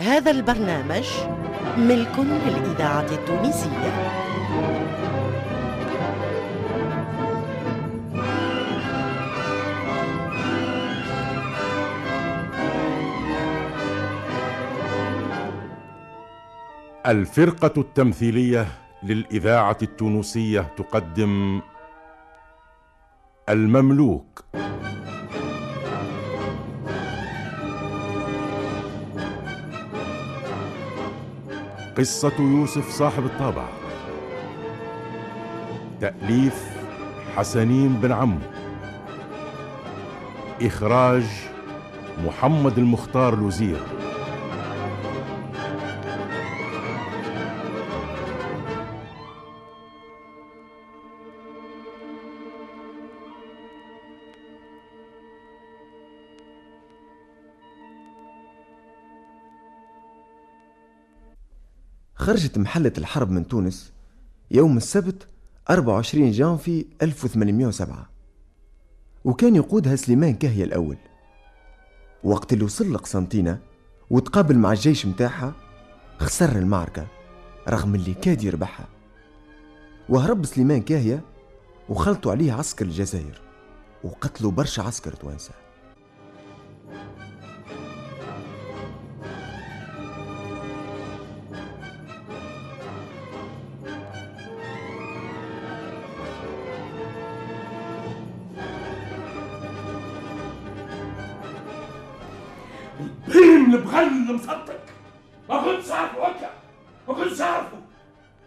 هذا البرنامج ملك للإذاعة التونسية. الفرقة التمثيلية للإذاعة التونسية تقدم المملوك. قصة يوسف صاحب الطابع. تأليف حسنين بن عمو إخراج محمد المختار الوزير. خرجت محلة الحرب من تونس يوم السبت 24 جانفي 1807 وكان يقودها سليمان كهية الأول. وقت اللي وصل لقسنطينة وتقابل مع الجيش متاعها خسر المعركة رغم اللي كاد يربحها. وهرب سليمان كاهية وخلطوا عليه عسكر الجزائر وقتلوا برشا عسكر توانسة. بين البغل مصدق ما كنتش عارفه هكا ما كنتش عارفه.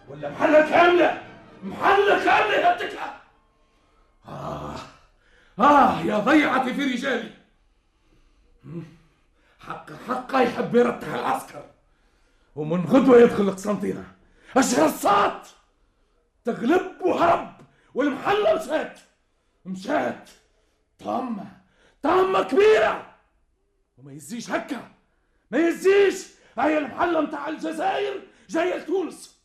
ولا محلة كاملة محلة كاملة يهدكها آه آه يا ضيعتي في رجالي. حق حق يحب يرتح العسكر. ومن غدوة يدخل قسنطينة الشرصات تغلب وهرب والمحلة مشات. مشات. طامة طامة كبيرة. وما يزيش هكا. ما يزيش هاي المحلة متاع الجزائر جاية لتونس.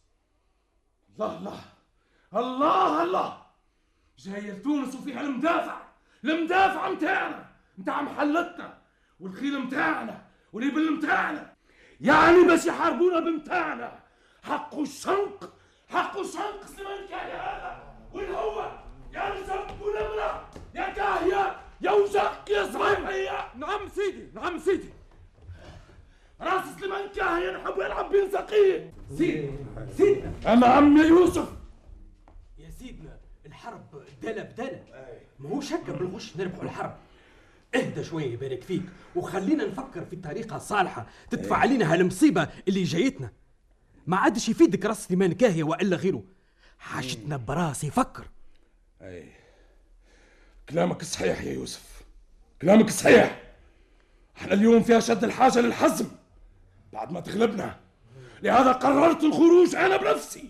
الله الله. الله الله. جاية لتونس وفيها المدافع. المدافع متاعنا متاع محلتنا. والخيل متاعنا والإبل متاعنا. يعني باش يحاربونا بمتاعنا. حق الشنق حق الشنق سليمان كاهية هذا. وين هو؟ يا رزق يا كاهية يا وزق يا صريحية نعم سيدي نعم سيدي راس سليمان كاهية نحب يلعب بين سقيه سيدي سيدنا أما عم يا يوسف. يا سيدنا الحرب دلة بدلة. ما هو شك بالغش؟ نربحوا الحرب. اهدى شوية يبارك فيك وخلينا نفكر في الطريقة الصالحة. تدفع علينا هالمصيبة اللي جايتنا. ما عادش يفيدك رأس سليمان كاهية وإلا غيره. حاجتنا براسي فكر أي. كلامك صحيح يا يوسف. كلامك صحيح. إحنا اليوم في أشد الحاجة للحزم. بعد ما تغلبنا. لهذا قررت الخروج أنا بنفسي.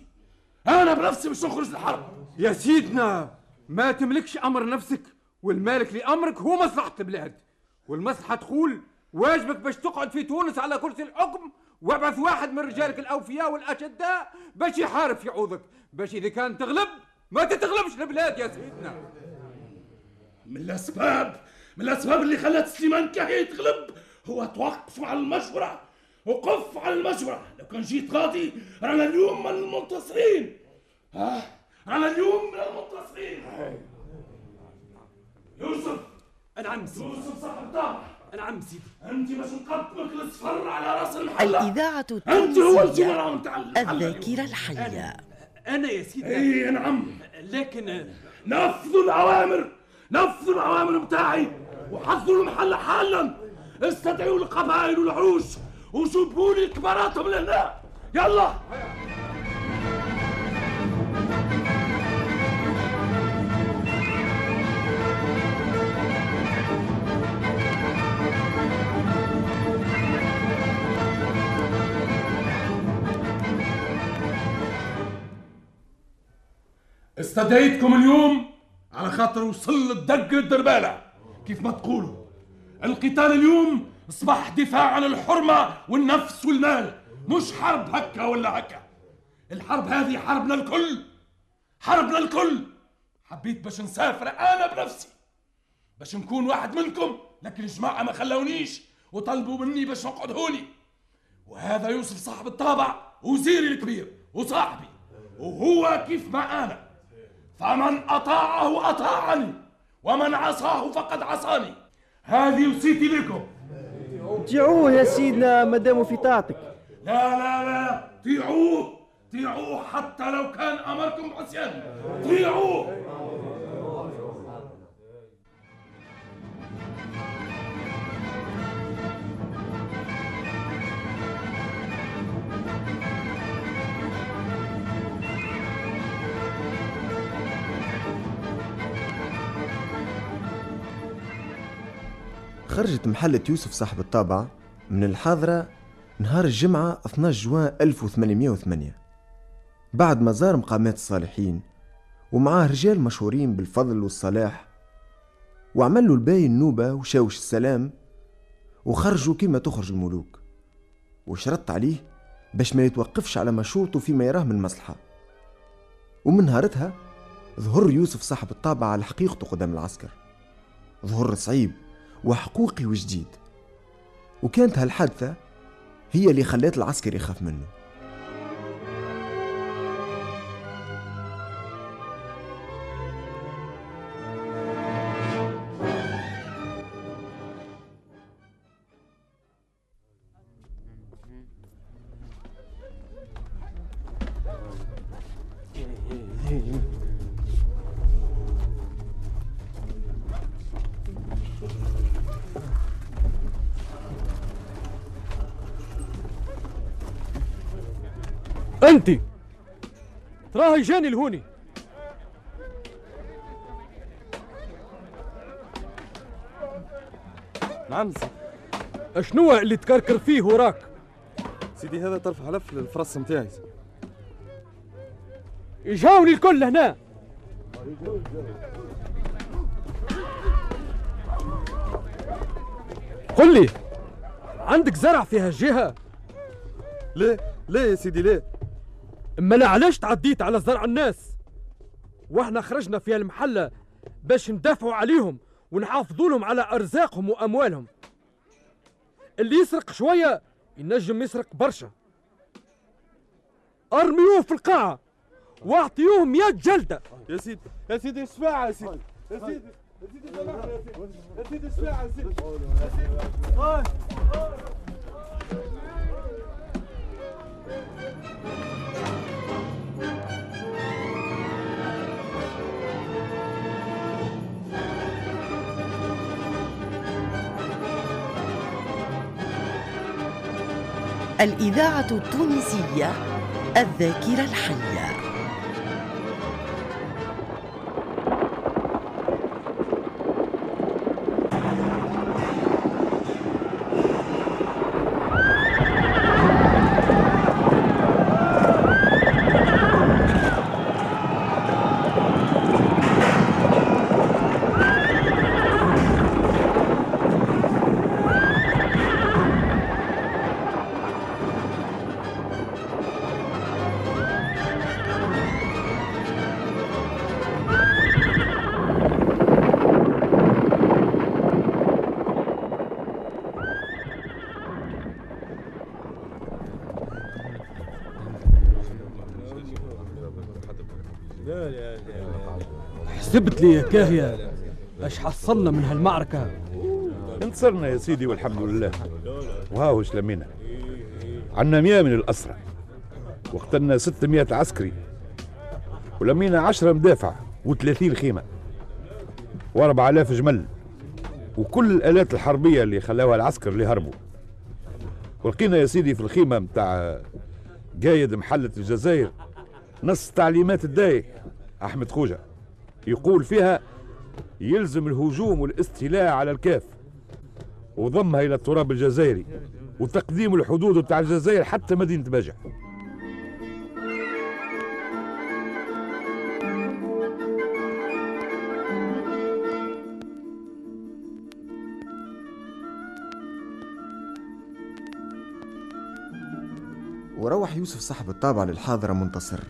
أنا بنفسي باش نخرج الحرب يا سيدنا ما تملكش أمر نفسك والمالك لأمرك هو مصلحة البلاد. والمصلحة تقول واجبك باش تقعد في تونس على كرسي الحكم وابعث واحد من رجالك الأوفياء والأشداء باش يحارب في عوضك. باش إذا كان تغلب ما تتغلبش البلاد يا سيدنا. من الأسباب من الأسباب اللي خلت سليمان كاهي يتغلب هو توقف على المجبرة وقف على المجبرة لو كان جيت غادي رانا اليوم من المنتصرين. ها؟ رانا اليوم من المنتصرين. يوسف. نعم سيدي يوسف صاحب طابع نعم سيدي أنت باش نقدمك الصفر على رأس المحلة الإذاعة أنت هو التونسية. الذاكرة الحية. أنا يا سيدنا إي نعم لكن نفذوا الأوامر. نفذوا الأوامر بتاعي. وحضروا المحل حالا. استدعوا القبائل والعروش. وجيبوا لي كباراتهم لهنا. يلا. استدعيتكم اليوم على خاطر وصل الدق للدربالة. كيف ما تقولوا. القتال اليوم اصبح دفاع عن الحرمة والنفس والمال. مش حرب هكا ولا هكا. الحرب هذه حربنا الكل. حربنا الكل. حبيت باش نسافر أنا بنفسي. باش نكون واحد منكم لكن الجماعة ما خلونيش وطلبوا مني باش نقعد هوني وهذا يوسف صاحب الطابع وزيري الكبير وصاحبي. وهو كيف ما أنا. فمن أطاعه أطاعني ومن عصاه فقد عصاني. هذه وصيتي لكم. طيعوه يا سيدنا مادام في طاعتك. لا لا لا. طيعوه. طيعوه حتى لو كان أمركم عصيان. طيعوه. خرجت محلة يوسف صاحب الطابعة من الحاضرة نهار الجمعة 12 جوان 1808 بعد ما زار مقامات الصالحين ومعاه رجال مشهورين بالفضل والصلاح وعمل له الباي النوبة وشاوش السلام وخرجوا كما تخرج الملوك. وشرط عليه باش ما يتوقفش على مشروطه فيما يراه من مصلحة. ومن نهارتها ظهر يوسف صاحب الطابعة على حقيقته قدام العسكر. ظهر صعيب. وحقوقي وجديد. وكانت هالحادثة هي اللي خلات العسكر يخاف منه. انت. تراه جاني لهوني نعم سيدي أشنو اللي تكركر فيه وراك؟ سيدي هذا طرف حلف للفرس نتاعي جاوني الكل هنا. قل لي عندك زرع في هالجهة؟ لا لا يا سيدي لا. اما لا علاش تعديت على زرع الناس؟ وإحنا خرجنا في المحلة باش ندافعوا عليهم ونحافظوا لهم على أرزاقهم وأموالهم. اللي يسرق شوية ينجم يسرق برشا. أرميوه في القاعة واعطيوه مية جلدة. يا سيدي يا سيدي اشفع يا سيدي. يا سيدي يا سيدي سامحني يا سيدي يا سيدي يا سيدي. الإذاعة التونسية الذاكرة الحية. حسبت لي يا كاهية. اش حصلنا من هالمعركة؟ انتصرنا يا سيدي والحمد لله. وهاو لمينا عنا مية من الأسرى. وقتلنا 600 عسكري. ولمينا عشرة مدافع و30 خيمة. واربع آلاف جمل. وكل الآلات الحربية اللي خلاوها العسكر اللي هربوا. ولقينا يا سيدي في الخيمة متاع قايد محلة الجزائر نص تعليمات الداي أحمد خوجة. يقول فيها يلزم الهجوم والاستيلاء على الكاف وضمها إلى التراب الجزائري وتقديم الحدود بتاع الجزائر حتى مدينة باجع وروح يوسف صاحب الطابع للحاضرة منتصر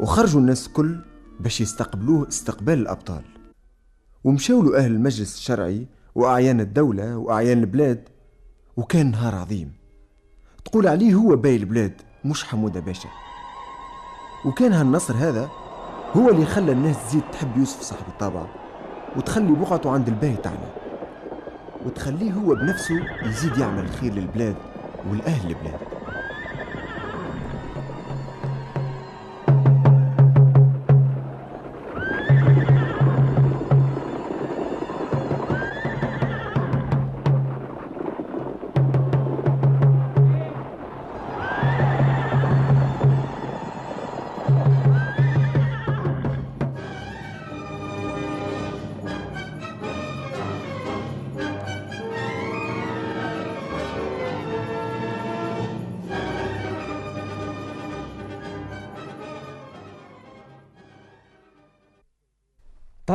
وخرجوا الناس كل باش يستقبلوه استقبال الأبطال. ومشاو له أهل المجلس الشرعي وأعيان الدولة وأعيان البلاد وكان نهار عظيم. تقول عليه هو باي البلاد مش حمودة باشا. وكان هالنصر هذا هو اللي خلى الناس تزيد تحب يوسف صاحب الطابع وتخلي بقعته عند الباي تعلى وتخليه هو بنفسه يزيد يعمل الخير للبلاد والأهل البلاد.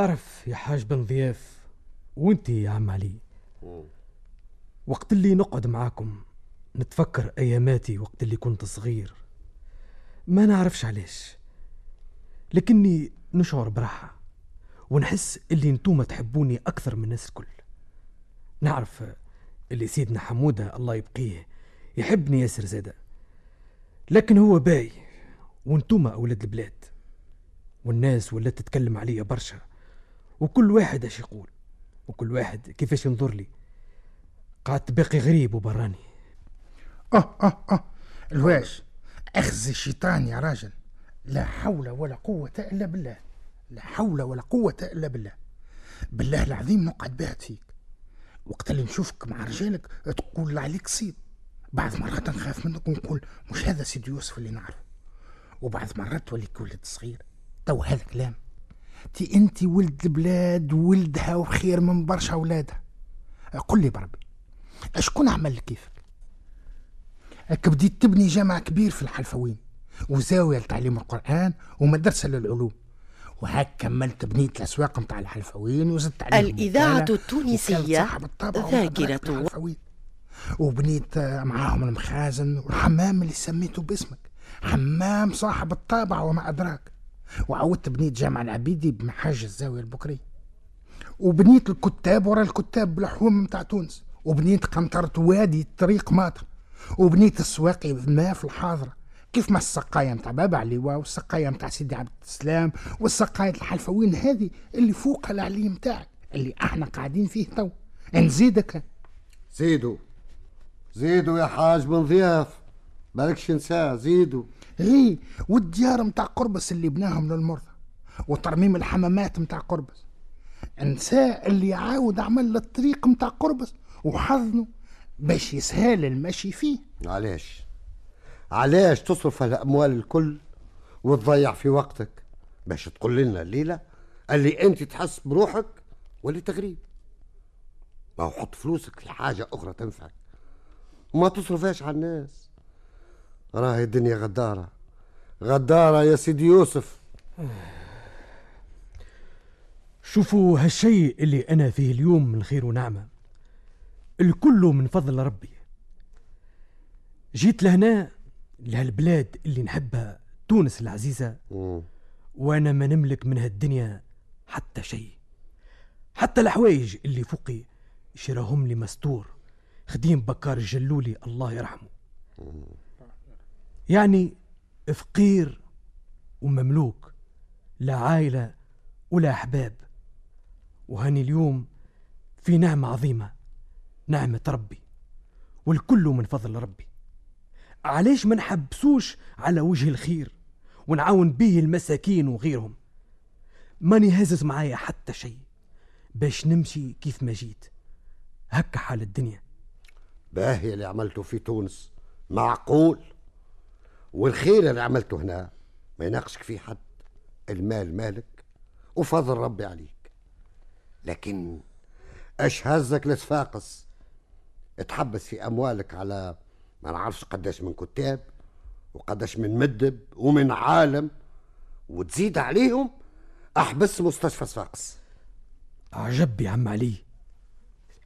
تعرف يا حاج بن ضياف وانت يا عم علي؟ وقت اللي نقعد معاكم نتفكر أياماتي وقت اللي كنت صغير. ما نعرفش علاش لكني نشعر براحة ونحس اللي انتوما تحبوني أكثر من الناس الكل. نعرف اللي سيدنا حمودة الله يبقيه يحبني ياسر زادة لكن هو باي وانتوما أولاد البلاد والناس ولات تتكلم عليا برشا. وكل واحد اش يقول؟ وكل واحد كيفاش ينظر لي؟ قعدت باقي غريب وبراني. أه أه أه. الواش أخزي الشيطان يا راجل. لا حول ولا قوة إلا بالله. لا حول ولا قوة إلا بالله. بالله العظيم نقعد باهت فيك وقت اللي نشوفك مع رجالك تقول عليك صيد. بعض مرات نخاف منك ونقول مش هذا سيدي يوسف اللي نعرفه. وبعض مرات توليك ولد صغير. تو هذا كلام. تي انت ولد البلاد ولدها وخير من برشا اولادها قل لي بربي أشكون عمل لك كيفك؟ هك بديت تبني جامع كبير في الحلفاوين وزاوية لتعليم القرآن ومدرسة للعلوم. وهاك كملت بنيت الأسواق متاع الحلفاوين وزدت عليهم ذاكرة. ومدرسة الحلفوين. وبنيت معاهم المخازن والحمام اللي سميته باسمك. حمام صاحب الطابع وما أدراك. وعودت بنيت جامع العبيدي بمحاج الزاوية البكرية. وبنيت الكتاب ورا الكتاب بالحوم متاع تونس. وبنيت قنطرة وادي طريق ماطر. وبنيت السواقي الماء في الحاضرة. كيف ما السقاية متاع بابا عليوة والسقاية متاع سيدي عبد السلام والسقاية الحلفوين هذه اللي فوق العلي متاعك؟ اللي إحنا قاعدين فيه تو. نزيدك. زيدوا زيدوا يا حاج بن ضياف. مالكش نساه زيدوا إيه والديار متاع قربس اللي بناهم للمرضى وترميم الحمامات متاع قربس. انساء اللي عاود عمل الطريق متاع قربس وحضنه باش يسهل المشي فيه. علاش؟ علاش تصرف الاموال الكل وتضيع في وقتك؟ باش تقول لنا الليلة اللي أنت تحس بروحك واللي تغريب ما حط فلوسك في حاجة أخرى تنفعك. وما تصرفهاش على الناس. راهي الدنيا غدارة. غدارة يا سيدي يوسف. شوفوا هالشيء اللي أنا فيه اليوم من خير ونعمة. الكل من فضل ربي. جيت لهنا لهالبلاد اللي نحبها تونس العزيزة. وأنا ما نملك من هالدنيا حتى شيء. حتى الحوايج اللي فوقي شراهم لي مستور خديم بكار الجلولي الله يرحمه. يعني فقير ومملوك لا عائلة ولا أحباب. وهاني اليوم في نعمة عظيمة نعمة ربي والكل من فضل ربي. علاش ما نحبسوش على وجه الخير ونعاون به المساكين وغيرهم؟ ماني هازز معايا حتى شيء باش نمشي كيف ما جيت. هكا حال الدنيا. باهي اللي عملته في تونس. معقول؟ والخير اللي عملته هنا ما يناقشك فيه حد المال مالك وفضل ربي عليك. لكن اش هزك لصفاقس تحبس في أموالك على ما نعرفش قداش من كتاب وقداش من مدب ومن عالم وتزيد عليهم أحبس مستشفى صفاقس عجب يا عم علي.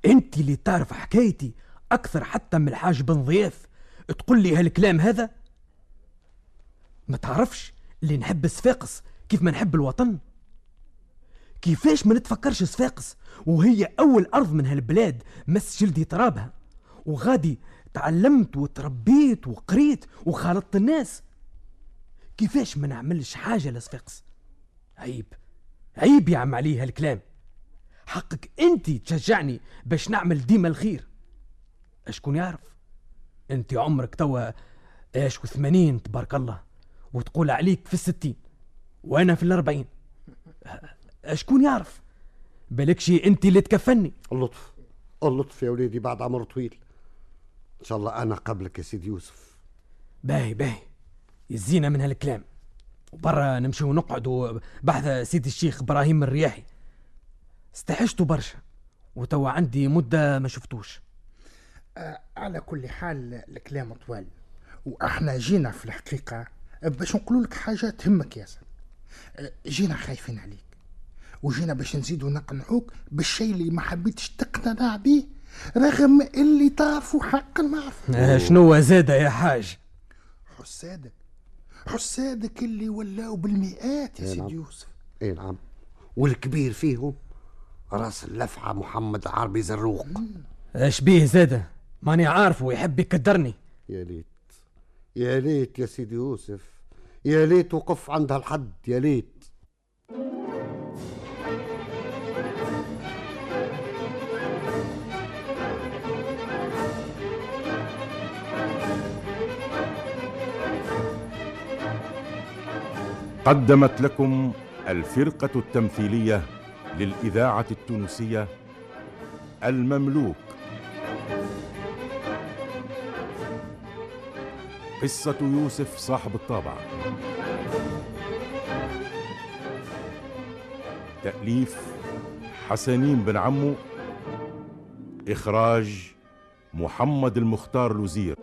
أنت اللي تعرف حكايتي أكثر حتى من الحاج بن ضياف. تقول لي هالكلام هذا؟ ما تعرفش اللي نحب صفاقس كيف ما نحب الوطن؟ كيفاش ما نتفكرش صفاقس وهي أول أرض من هالبلاد مس جلدي ترابها وغادي تعلمت وتربيت وقريت وخالطت الناس. كيفاش ما نعملش حاجة لصفاقس عيب عيب يا عم علي هالكلام. حقك أنت تشجعني باش نعمل ديما الخير. أشكون يعرف؟ أنت عمرك توا إيش وثمانين تبارك الله. وتقول عليك في الستين وأنا في الأربعين. أشكون يعرف؟ بالكشي أنت اللي تكفني. اللطف اللطف يا وليدي بعد عمر طويل. إن شاء الله أنا قبلك يا سيدي يوسف. باهي باهي. يزينا من هالكلام. وبرا نمشيو نقعدوا بحث سيدي الشيخ إبراهيم الرياحي. استحشتوا برشا وتوا عندي مدة ما شفتوش. آه على كل حال الكلام طوال. وإحنا جينا في الحقيقة باش نقول لك حاجة تهمك ياسر. آه جينا خايفين عليك. وجينا باش نزيدوا نقنعوك بالشيء اللي ما حبيتش تقتنع به رغم اللي تعرفوا حق المعرفة آه شنو زادة يا حاج؟ حسادك حسادك اللي ولاو بالمئات يا إيه سيدي نعم. يوسف. اي نعم. والكبير فيهم راس اللفعة محمد العربي زروق. إيش بيه زادة؟ ماني عارفه ويحب يكدرني. يا ليت. يا ليت يا سيدي يوسف يا ليت وقف عند هالحد يا ليت. قدمت لكم الفرقة التمثيلية للإذاعة التونسية المملوك. قصة يوسف صاحب الطابعة تأليف حسنين بن عمو إخراج محمد المختار الوزير